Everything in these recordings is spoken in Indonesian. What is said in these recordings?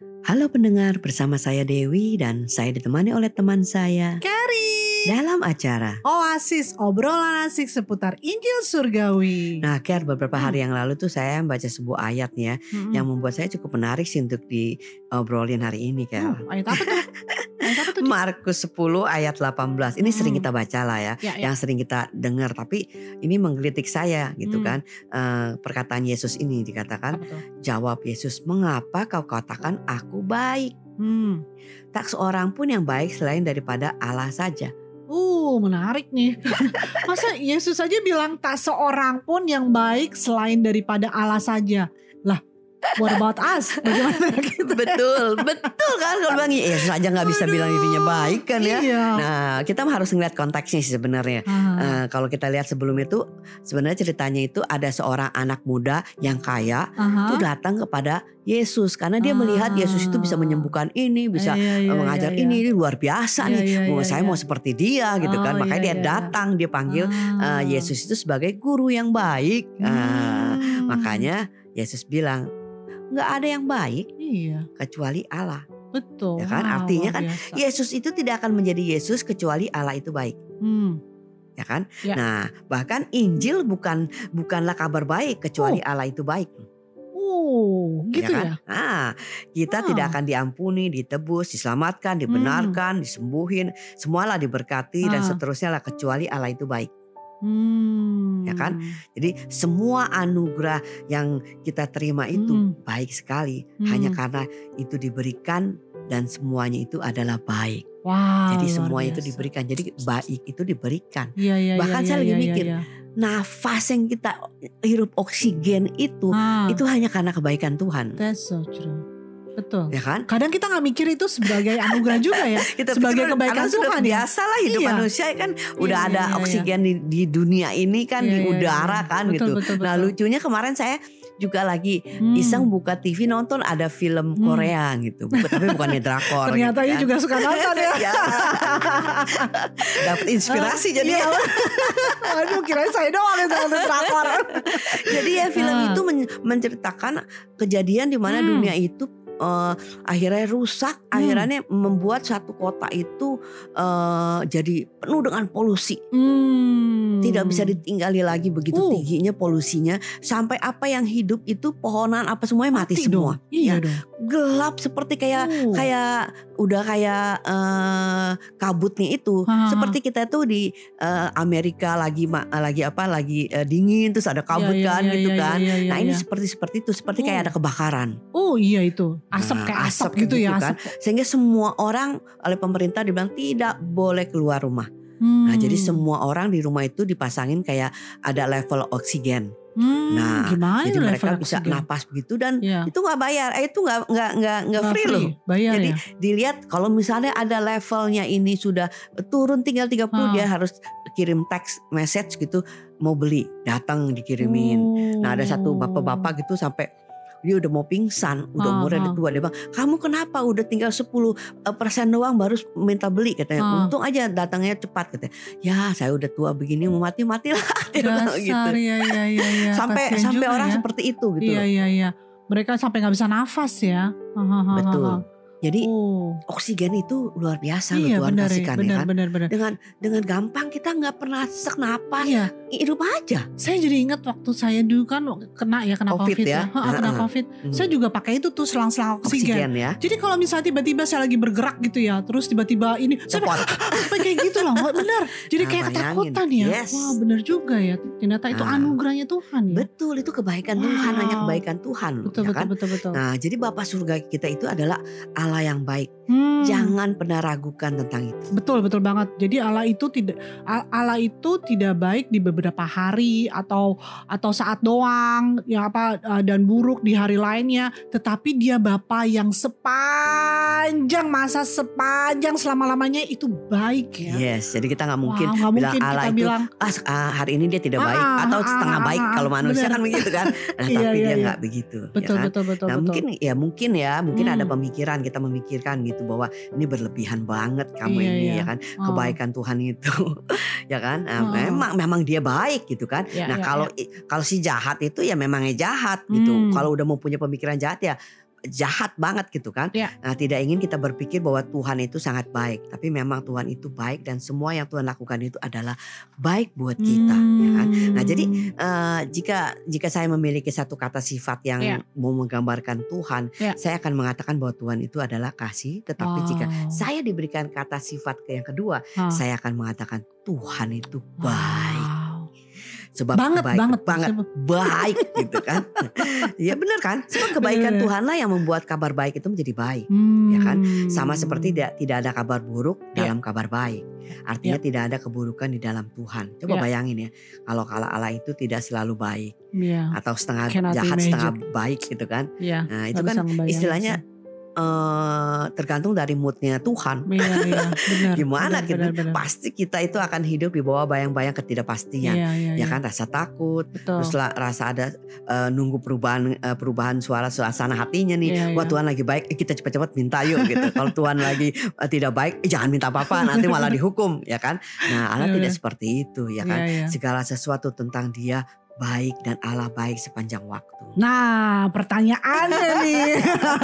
Halo pendengar, bersama saya Dewi dan saya ditemani oleh teman saya Carrie. dalam acara. Oasis obrolan asik seputar Injil Surgawi. Nah, Ker, beberapa Hmm. hari yang lalu tuh saya baca sebuah ayat nih ya Mm-mm. yang membuat saya cukup menarik sih untuk diobrolin hari ini, Ker. Hmm, ayat apa tuh? ayat apa tuh? Di? Markus 10 ayat 18. Ini sering Hmm. kita baca lah ya, Ya, ya. yang sering kita dengar tapi ini menggelitik saya gitu Hmm. kan. Eh, perkataan Yesus ini dikatakan, jawab Yesus, "Mengapa kau katakan aku baik? Hmm. Tak seorang pun yang baik selain daripada Allah saja." Uh, menarik nih. Masa Yesus saja bilang tak seorang pun yang baik selain daripada Allah saja. Lah, what about us? Bagaimana kita? betul, betul kan kalau bilang Yesus aja nggak bisa bilang dirinya baik kan ya. Iya. Nah, kita harus ngeliat konteksnya sih sebenarnya. Ah, Eh, kalau kita lihat sebelum itu, sebenarnya ceritanya itu ada seorang anak muda yang kaya aha. itu datang kepada Yesus karena dia Ah. melihat Yesus itu bisa menyembuhkan ini, bisa Iya, iya, eh, mengajar iya, ini, iya. ini luar biasa Iya, nih. iya, Mau iya, saya iya. mau seperti dia gitu kan. Oh, Makanya iya, dia iya. datang, dia panggil Ah. eh, Yesus itu sebagai guru yang baik. Ah, Hmm. makanya Yesus bilang nggak ada yang baik Iya, kecuali Allah. betul. Ya kan? Artinya kan biasa. Yesus itu tidak akan menjadi Yesus kecuali Allah itu baik. Hmm. ya kan? Ya. Nah, bahkan Injil bukan bukanlah kabar baik kecuali Allah itu baik, Oh, gitu kan? ya? Ah, kita Ah. tidak akan diampuni, ditebus, diselamatkan, dibenarkan, disembuhin, semualah diberkati dan Ah. seterusnya lah kecuali Allah itu baik. Hmm. Ya kan? Jadi semua anugerah yang kita terima itu Hmm. baik sekali Hmm. hanya karena itu diberikan dan semuanya itu adalah baik. Wow. Jadi semua itu diberikan. Jadi baik itu diberikan. Iya, iya, Bahkan iya, saya lagi iya, mikir, iya. Nafas yang kita hirup oksigen itu Ah, itu hanya karena kebaikan Tuhan, that's so true. Betul. ya kan? Kadang kita nggak mikir itu sebagai anugerah juga ya. Kita Sebagai pikir kebaikan karena sudah Tuhan ya. biasa lah hidup Iya. manusia kan udah Iya, ada iya, iya. oksigen di, di dunia ini kan Iya, di iya, udara iya. kan Betul, gitu. betul, Nah betul. lucunya kemarin saya juga lagi Hmm. iseng buka TV nonton ada film Hmm. Korea gitu, tapi bukannya drakor. Ternyata gitu ia kan. juga suka nonton ya. Ya. Dapat inspirasi jadi Iya. Aduh, kirain saya doang yang nonton drakor. Jadi ya film Ah. itu men- menceritakan kejadian di mana Hmm. dunia itu eh, akhirnya rusak, akhirnya membuat satu kota itu eh, jadi penuh dengan polusi. Hmm. Tidak bisa ditinggali lagi begitu Uh. tingginya polusinya sampai apa yang hidup itu pohonan apa semuanya mati, semua. dong. Iya Ya, dong. gelap seperti kayak Uh. kayak udah kayak eh, kabutnya itu Ha, seperti kita tuh di eh, Amerika lagi ma- lagi apa lagi eh, dingin terus ada kabut Iya, iya, kan iya, gitu iya, kan iya, iya, nah ini seperti seperti itu seperti kayak Oh. ada kebakaran Oh iya itu. Asap Nah, kayak asap, asap gitu kayak ya. gitu kan. asap. sehingga semua orang oleh pemerintah dibilang tidak boleh keluar rumah Hmm. nah jadi semua orang di rumah itu dipasangin kayak ada level oksigen Hmm, nah, gimana jadi mereka level bisa oksigen? napas begitu dan Iya. itu nggak bayar eh itu nggak nggak nggak nggak Nggak free loh Bayar Jadi ya. dilihat kalau misalnya ada levelnya ini sudah turun tinggal 30 Ah. dia harus kirim teks message gitu mau beli datang dikirimin. Nah ada satu bapak-bapak gitu sampai dia udah mau pingsan, udah Ah, umurnya ah. udah tua dia bilang, "Kamu kenapa udah tinggal 10 eh, persen doang baru minta beli?" katanya. Ah. "Untung aja datangnya cepat," katanya. "Ya, saya udah tua begini mau mati-matilah." Dia Dasar gitu. ya ya ya ya. Sampai Kasihan sampai orang ya. seperti itu gitu. Iya iya iya. Mereka sampai nggak bisa nafas ya. Hahaha. Betul. Jadi Oh. oksigen itu luar biasa Iya loh Tuhan benar ya, kasihkan ya benar kan. benar benar. Dengan dengan gampang kita nggak pernah sek napas, Iya, hidup aja. saya jadi ingat waktu saya dulu kan kena ya kena Covid covid, ya. ya. Ha, kena covid. Hmm. Saya juga pakai itu tuh selang-selang oksigen. oksigen ya. Jadi kalau misalnya tiba-tiba saya lagi bergerak gitu ya, terus tiba-tiba ini saya sampai kayak gitu loh, benar. Jadi Nah, kayak bayangin. ketakutan ya. Yes. Wah, benar juga ya. Ternyata itu Nah. anugerahnya Tuhan ya. Betul itu kebaikan Tuhan hanya Wow. kebaikan Tuhan loh, betul ya betul kan. betul betul. Nah jadi Bapak surga kita itu adalah Allah yang baik. Hmm. Jangan pernah ragukan tentang itu. Betul betul banget. Jadi Allah itu tidak Al- Allah itu tidak baik di beberapa hari atau atau saat doang ya apa uh, dan buruk di hari lainnya, tetapi dia Bapa yang sepanjang masa sepanjang selama-lamanya itu baik ya. Yes, jadi kita nggak mungkin Wah, nggak bilang mungkin Allah kita itu bilang ah, ah, hari ini dia tidak Ah, baik atau ah, setengah ah, baik ah, kalau manusia benar. kan begitu kan. Nah, Iya, tapi iya, dia iya. nggak begitu. betul ya kan? betul betul Nah betul. mungkin ya mungkin ya mungkin ada Hmm. pemikiran kita memikirkan gitu bahwa ini berlebihan banget kamu Iya, ini iya. ya kan Oh. kebaikan Tuhan itu ya kan Oh. memang memang dia baik gitu kan Ya, nah ya, kalau i- kalau si jahat itu ya memangnya jahat gitu Hmm. kalau udah mau punya pemikiran jahat ya jahat banget gitu kan. Iya. Nah, tidak ingin kita berpikir bahwa Tuhan itu sangat baik, tapi memang Tuhan itu baik dan semua yang Tuhan lakukan itu adalah baik buat kita, ya kan. Nah, jadi Hmm. Eh, jika jika saya memiliki satu kata sifat yang Iya. mau menggambarkan Tuhan, Iya. saya akan mengatakan bahwa Tuhan itu adalah kasih. Tetapi jika Wow. saya diberikan kata sifat yang kedua, saya akan mengatakan Tuhan itu baik. Wow. Sebab Banget, baik banget. banget baik gitu kan. ya benar kan? Sebab kebaikan. Tuhanlah yang membuat kabar baik itu menjadi baik. Hmm. Ya kan? Sama seperti tidak tidak ada kabar buruk Iya. dalam kabar baik. Artinya tidak ada keburukan di dalam Tuhan. Coba Iya. bayangin ya, kalau kalau Allah itu tidak selalu baik Iya. atau setengah Cannot jahat imagine. setengah baik gitu kan. Iya. Nah, itu nggak kan istilahnya sih. Eh tergantung dari moodnya Tuhan. Iya, iya, benar. Gimana benar, gitu? benar, benar. Pasti kita itu akan hidup di bawah bayang-bayang ketidakpastian. Iya, iya, Ya iya. kan rasa takut, Betul. terus rasa ada eh, nunggu perubahan eh, perubahan suara suasana hatinya nih. Iya, Wah iya. Tuhan lagi baik, eh, kita cepat-cepat minta yuk gitu. Kalau Tuhan lagi eh, tidak baik, eh, jangan minta apa-apa, nanti malah dihukum, ya kan? Nah Allah Iya, tidak iya. seperti itu, ya kan? Iya, iya. Segala sesuatu tentang Dia baik dan Allah baik sepanjang waktu. Nah, pertanyaannya nih.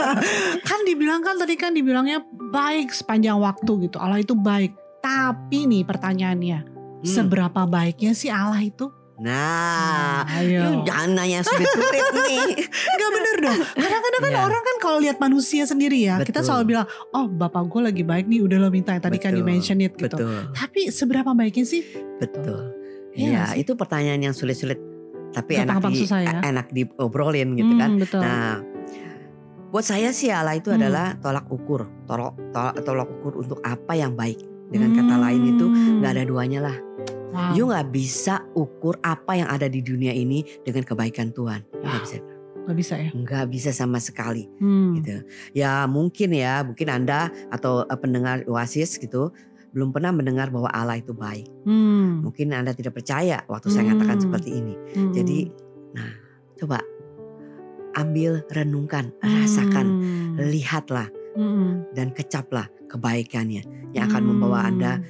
kan dibilang kan tadi kan dibilangnya baik sepanjang waktu gitu. Allah itu baik. Tapi nih pertanyaannya, Hmm. seberapa baiknya sih Allah itu? Nah, ayo. Lu jangan nanya sulit-sulit nih. Enggak bener dong. Kadang-kadang kan Iya. orang kan kalau lihat manusia sendiri ya, kita Betul. selalu bilang, "Oh, bapak gue lagi baik nih, udah lo minta yang tadi kan di Betul, mention it gitu." Betul, Tapi seberapa baiknya sih? betul. Iya sih? itu pertanyaan yang sulit-sulit, tapi enak di susah ya. enak diobrolin gitu Hmm, kan. betul. Nah, buat saya sih Allah itu Hmm. adalah tolak ukur, tolak tolak, tolak ukur untuk apa yang baik. Dengan kata lain itu Hmm. nggak ada duanya lah. Wow. You nggak bisa ukur apa yang ada di dunia ini dengan kebaikan Tuhan. You nggak bisa, Nggak bisa ya. nggak bisa sama sekali. Hmm. gitu. Ya mungkin ya, mungkin Anda atau eh, pendengar Oasis gitu belum pernah mendengar bahwa Allah itu baik. Hmm. Mungkin Anda tidak percaya waktu saya katakan Hmm. seperti ini. Hmm. Jadi, nah, coba ambil renungkan, rasakan, Hmm. lihatlah Hmm. dan kecaplah kebaikannya yang akan membawa Anda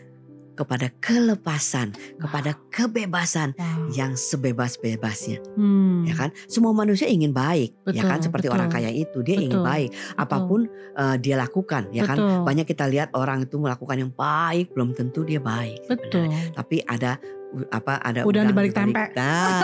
kepada kelepasan, kepada kebebasan Wow. yang sebebas-bebasnya, Hmm. ya kan? Semua manusia ingin baik, ya kan? Betul, Seperti betul. orang kaya itu, dia ingin Betul, baik, apa pun eh, dia lakukan, ya kan? Betul. Banyak kita lihat orang itu melakukan yang baik, belum tentu dia baik. Betul. sebenarnya. Tapi ada apa? Ada Udang udang dibalik tempe. Nah,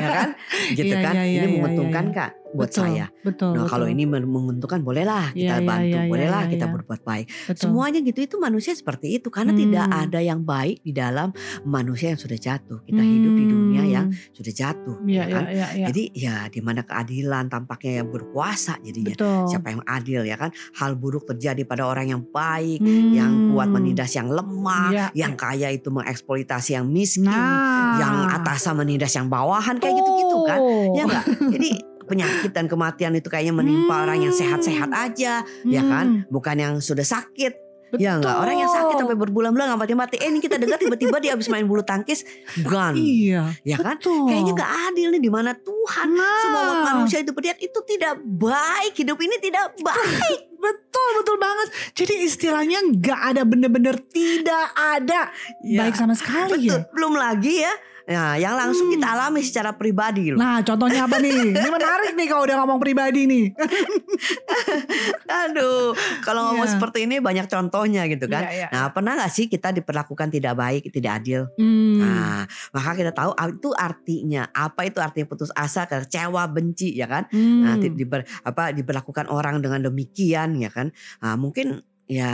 ya kan? Gitu Iya, kan? iya, iya, ini iya, menguntungkan iya. kak buat Betul, saya. Betul. Nah betul. kalau ini men- menguntungkan bolehlah kita Iya, iya, bantu, iya, iya, bolehlah iya, kita iya. berbuat baik. Betul. Semuanya gitu itu manusia seperti itu karena Hmm. tidak ada yang baik di dalam manusia yang sudah jatuh. Kita hidup di dunia yang Hmm. sudah jatuh, Iya, ya iya, kan? iya, iya. Jadi ya di mana keadilan tampaknya yang berkuasa jadinya. Betul. Siapa yang adil ya kan? Hal buruk terjadi pada orang yang baik, yang kuat Hmm. menindas yang lemah, Iya. yang kaya itu mengeksploitasi yang miskin, Nah. yang atasan menindas yang bawahan kayak gitu-gitu kan. Ya enggak? Jadi penyakit dan kematian itu kayaknya menimpa orang yang sehat-sehat aja, ya kan? Hmm. Bukan yang sudah sakit. Betul. Ya enggak? Orang yang sakit sampai berbulan-bulan nggak mati-mati. Eh ini kita dengar tiba-tiba dia habis main bulu tangkis, gone. Iya. Ya kan? Betul. Kayaknya nggak adil nih di mana Tuhan Nah. semua manusia itu berlihat itu tidak baik. Hidup ini tidak baik. Betul, betul banget. Jadi istilahnya nggak ada bener-bener tidak ada Ya, baik sama sekali Betul. ya. Belum lagi ya. Nah, yang langsung Hmm. kita alami secara pribadi loh. Nah, contohnya apa nih? Ini menarik nih kalau udah ngomong pribadi nih. Aduh, kalau ngomong Iya. seperti ini banyak contohnya gitu kan. Iya, iya. Nah, pernah gak sih kita diperlakukan tidak baik, tidak adil? Hmm. Nah, maka kita tahu ah, itu artinya apa itu artinya putus asa, kecewa, benci ya kan? Hmm. Nah, di- diber, apa diperlakukan orang dengan demikian ya kan? Nah, mungkin ya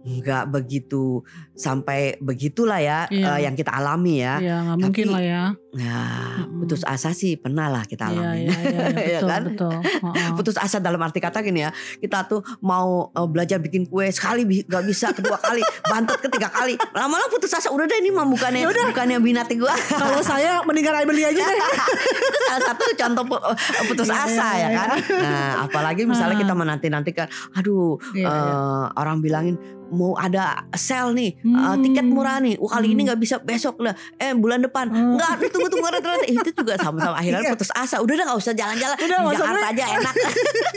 nggak begitu sampai begitulah ya Iya. eh, yang kita alami ya. Iya, nggak mungkin lah ya. Nah, putus asa sih pernah lah kita Iya, alami. iya, iya, iya, Ya betul, kan? betul. Putus asa dalam arti kata gini ya kita tuh mau uh, belajar bikin kue sekali bi- gak bisa kedua kali bantet ketiga kali lama-lama putus asa udah deh ini mah bukannya Yaudah. bukannya binati gua Kalau saya mendingan beli aja deh. itu salah satu contoh uh, putus Iya, asa iya, ya iya. kan nah apalagi misalnya kita menanti nantikan aduh Iya, iya. uh, orang bilangin mau ada sale nih, uh, Hmm. tiket murah nih. Wah kali ini Hmm. nggak bisa besok lah. Eh bulan depan Hmm. nggak. Tunggu tunggu tunggu, tunggu. Itu juga sama-sama akhirnya Iya. putus asa. Udah dah nggak usah jalan-jalan. Udah, Di Jakarta aja enak.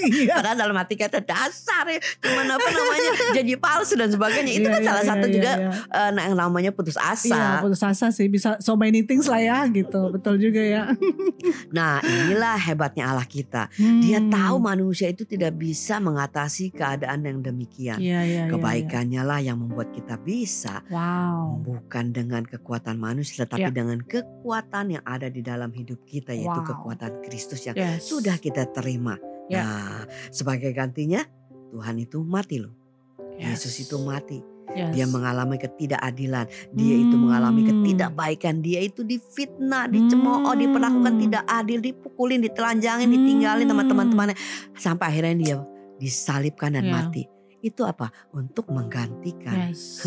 Iya. Padahal dalam hati kata dasar ya. Cuman apa namanya jadi palsu dan sebagainya. Itu Iya, kan iya, salah iya, satu iya, juga iya. eh, nah, yang namanya putus Iya asa. putus asa sih bisa so many things lah ya gitu betul juga ya. Nah inilah hebatnya Allah kita. Dia Hmm. tahu manusia itu tidak bisa mengatasi keadaan yang demikian. Iya iya. iya, Kebaikannya lah yang membuat kita bisa. Wow. Bukan dengan kekuatan manusia tetapi Ya. dengan kekuatan yang ada di dalam hidup kita yaitu Wow. kekuatan Kristus yang Yes. sudah kita terima. Ya. Nah sebagai gantinya Tuhan itu mati loh. Yes. Yesus itu mati. Yes. Dia mengalami ketidakadilan. Dia itu mengalami Hmm. ketidakbaikan. Dia itu difitnah, dicemooh, Hmm. diperlakukan tidak adil, dipukulin, ditelanjangin, ditinggalin sama Hmm. teman-temannya. Sampai akhirnya dia disalibkan dan Ya. mati. Itu apa? Untuk menggantikan Yes.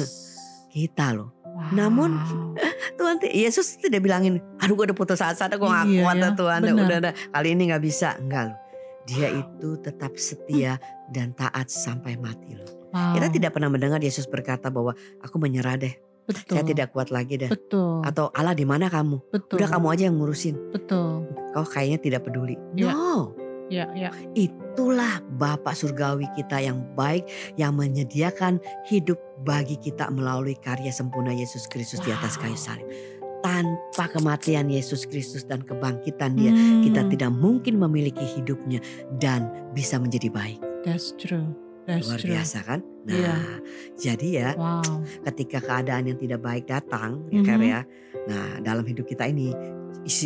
kita loh. Wow. Namun, Tuhan Yesus tidak bilangin, aduh gue udah putus asa, gue gak Iya kuat ya, Tuhan, benar. udah dah, kali ini gak bisa. Enggak loh. Dia itu tetap setia dan taat sampai mati loh. Wow. Kita tidak pernah mendengar Yesus berkata bahwa aku menyerah deh, betul. saya tidak kuat lagi deh. betul. Atau Allah di mana kamu? betul. Udah kamu aja yang ngurusin. betul. Kau kayaknya tidak peduli. Ya. No, Ya ya. itulah Bapak surgawi kita yang baik yang menyediakan hidup bagi kita melalui karya sempurna Yesus Kristus di atas Wow. kayu salib. Tanpa kematian Yesus Kristus dan kebangkitan dia, Hmm. kita tidak mungkin memiliki hidupnya dan bisa menjadi baik. That's true. That's Luar true. biasa kan? Nah, Iya. jadi ya Wow. ketika keadaan yang tidak baik datang, ya Mhm. Ker ya. Nah, dalam hidup kita ini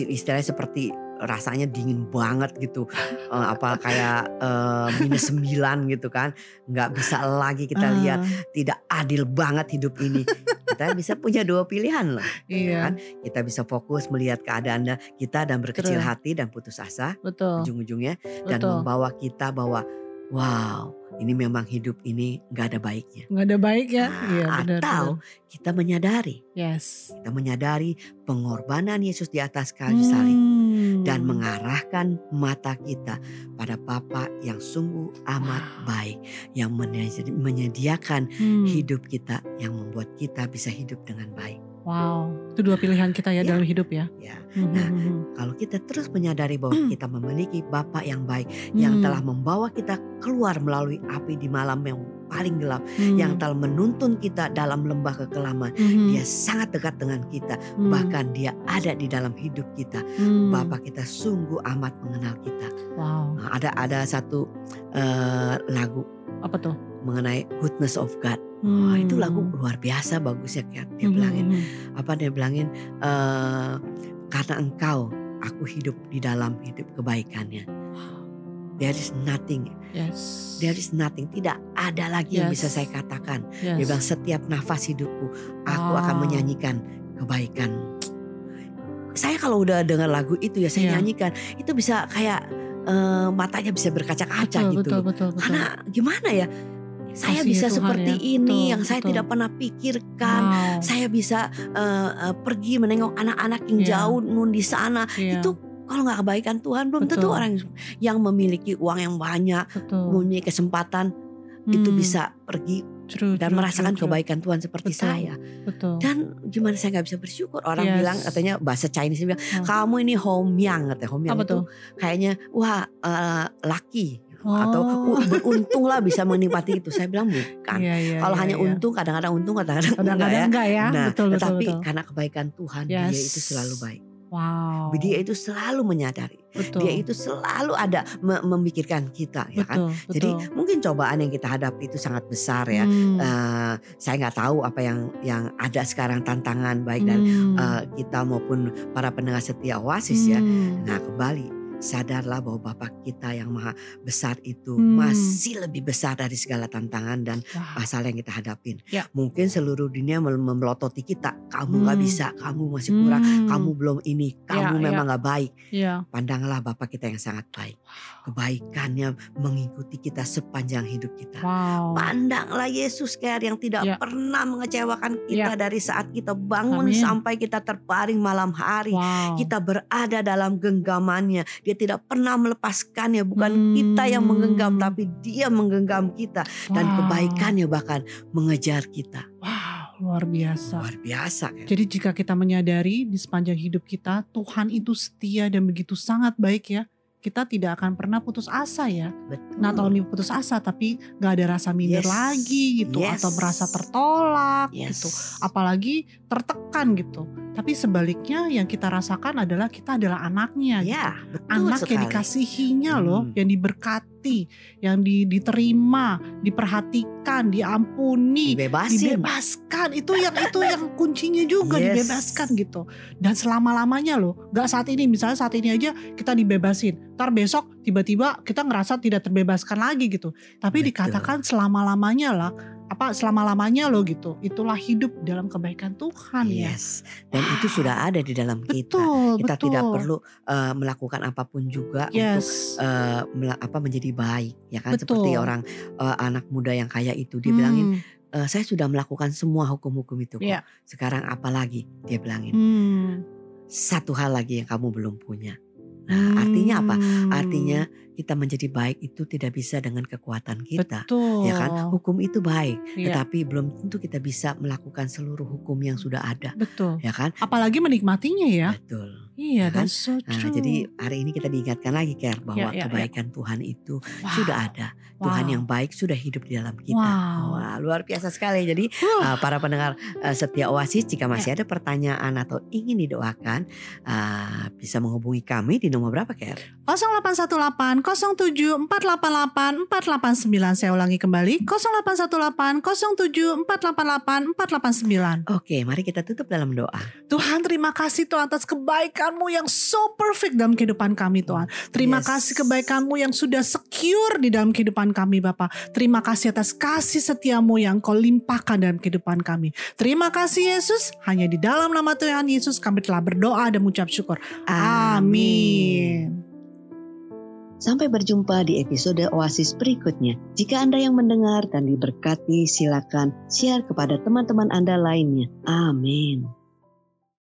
istilahnya seperti rasanya dingin banget gitu. Eh, apa kayak eh, minus 9 gitu kan. nggak bisa lagi kita lihat Ah, tidak adil banget hidup ini. kita bisa punya dua pilihan loh. Iya. kan? Kita bisa fokus melihat keadaan kita dan berkecil Betul. hati dan putus asa Betul. ujung-ujungnya dan Betul. membawa kita bahwa wow, ini memang hidup ini nggak ada baiknya. Nggak ada baik ya. Nah, Iya benar. atau benar. kita menyadari Yes. kita menyadari pengorbanan Yesus di atas kayu salib Hmm. Dan mengarahkan mata kita pada Bapa yang sungguh amat Wow. baik yang menyedi- menyediakan Hmm. hidup kita yang membuat kita bisa hidup dengan baik. Wow. Itu dua pilihan kita ya Ya. dalam hidup ya. Ya, Hmm, Nah, kalau kita terus menyadari bahwa kita memiliki Bapa yang baik yang telah membawa kita keluar melalui api di malam yang paling gelap, Hmm. yang telah menuntun kita dalam lembah kekelaman. Hmm. Dia sangat dekat dengan kita, Hmm. bahkan dia ada di dalam hidup kita. Hmm. Bapak kita sungguh amat mengenal kita. Wow. Nah, ada ada satu eh, lagu Apa tuh? mengenai goodness of God. Wah, itu lagu Hmm. luar biasa bagusnya kan. Dia Hmm, bilangin hmm, apa dia bilangin eh, karena engkau aku hidup di dalam hidup kebaikannya. There is nothing, Yes. there is nothing. Tidak ada lagi yang bisa Yes. saya katakan. Yes. Dia bilang setiap nafas hidupku aku akan Wow. menyanyikan kebaikan. Saya kalau udah dengar lagu itu ya saya Iya. nyanyikan itu bisa kayak eh, matanya bisa berkaca-kaca gitu. betul, betul, betul. Karena gimana ya? Saya Kasih ya bisa Tuhan seperti ya. ini Betul, yang saya betul. tidak pernah pikirkan. Wow. Saya bisa eh, eh, pergi menengok anak-anak yang Iya. jauh nun di sana. Iya, Itu kalau nggak kebaikan Tuhan belum tentu orang yang memiliki uang yang banyak, betul. memiliki kesempatan itu Hmm. bisa pergi True, dan true, merasakan true, true. kebaikan Tuhan seperti Betul. saya. Betul. Dan gimana saya nggak bisa bersyukur? Orang Yes. bilang katanya bahasa Chinese bilang kamu ini homyang katanya. Homyang Apa itu tuh? kayaknya wah eh, laki Oh. u- beruntung lah bisa menikmati itu. Saya bilang bukan. Iya, iya, Kalau iya, hanya iya. untung kadang-kadang untung kadang-kadang enggak Kadang-kadang ya. enggak ya. Nah, betul, betul, tetapi betul. karena kebaikan Tuhan dia Yes. itu selalu baik. Wow. Dia itu selalu menyadari. betul. Dia itu selalu ada me- memikirkan kita ya kan. betul, Jadi mungkin cobaan yang kita hadapi itu sangat besar ya. Hmm. Eh, saya nggak tahu apa yang yang ada sekarang tantangan baik dan Hmm. eh, kita maupun para pendengar setia Oasis ya. Hmm. Nah kembali sadarlah bahwa Bapak kita yang maha besar itu Hmm. masih lebih besar dari segala tantangan dan masalah yang kita hadapin. Ya. Mungkin seluruh dunia mel- memelototi kita, kamu nggak Hmm. bisa, kamu masih kurang, Hmm. kamu belum ini, kamu Ya, memang nggak baik. Iya. Pandanglah Bapak kita yang sangat baik. Kebaikannya mengikuti kita sepanjang hidup kita. Wow. Pandanglah Yesus kayak yang tidak Ya. pernah mengecewakan kita dari saat kita bangun Amin. sampai kita terbaring malam hari. Wow. Kita berada dalam genggamannya. Dia Dia tidak pernah melepaskannya. Bukan kita yang menggenggam, Hmm. tapi Dia menggenggam kita dan Wow. kebaikannya bahkan mengejar kita. Wow, luar biasa. Luar biasa kan? Jadi jika kita menyadari di sepanjang hidup kita Tuhan itu setia dan begitu sangat baik ya. Kita tidak akan pernah putus asa ya. Betul. Not only putus asa tapi gak ada rasa minder Yes. lagi gitu Yes. atau merasa tertolak Yes. gitu. Apalagi tertekan gitu. Tapi sebaliknya yang kita rasakan adalah kita adalah anaknya. gitu. Ya, betul Anak yang sekali. dikasihinya loh, Hmm. yang diberkati, yang di- diterima, diperhatikan, diampuni, Dibebasin. dibebaskan itu yang itu yang kuncinya juga Yes. dibebaskan gitu dan selama lamanya loh nggak saat ini misalnya saat ini aja kita dibebasin ntar besok tiba-tiba kita ngerasa tidak terbebaskan lagi gitu tapi Betul. dikatakan selama lamanya lah apa selama lamanya loh gitu itulah hidup dalam kebaikan Tuhan ya Yes. Dan itu sudah ada di dalam kita. betul Kita betul tidak perlu eh, melakukan apa pun juga untuk yes eh, apa menjadi baik, ya kan? Betul. Seperti orang eh, anak muda yang kaya itu, dia bilangin, Hmm, "Eh, saya sudah melakukan semua hukum-hukum itu kok. Iya. Sekarang apa lagi? Dia bilangin, hmm. satu hal lagi yang kamu belum punya. Nah, artinya apa? Hmm. Artinya kita menjadi baik itu tidak bisa dengan kekuatan kita. betul Ya kan? Hukum itu baik, Iya, tetapi belum tentu kita bisa melakukan seluruh hukum yang sudah ada, betul ya kan? apalagi menikmatinya ya Betul. Iya Ya kan? that's so Nah, true jadi hari ini kita diingatkan lagi Ker bahwa Ya, ya, ya. kebaikan Tuhan itu Wow. sudah ada. Tuhan Wow. yang baik sudah hidup di dalam kita. Wow. Wah, luar biasa sekali. Jadi uh, para pendengar uh, setia Oasis jika Ya. masih ada pertanyaan atau ingin didoakan uh, bisa menghubungi kami di nomor berapa Ker? 0818 07 488 489 saya ulangi kembali 0818 07 488 489 Oke, mari kita tutup dalam doa. Tuhan terima kasih Tuhan atas kebaikanmu yang so perfect dalam kehidupan kami Tuhan Terima Yes. kasih kebaikanmu yang sudah secure di dalam kehidupan kami Bapak Terima kasih atas kasih setiamu yang kau limpahkan dalam kehidupan kami Terima kasih Yesus Hanya di dalam nama Tuhan Yesus kami telah berdoa dan mengucap syukur Amin. Sampai berjumpa di episode Oasis berikutnya. Jika Anda yang mendengar dan diberkati, silakan share kepada teman-teman Anda lainnya. Amin.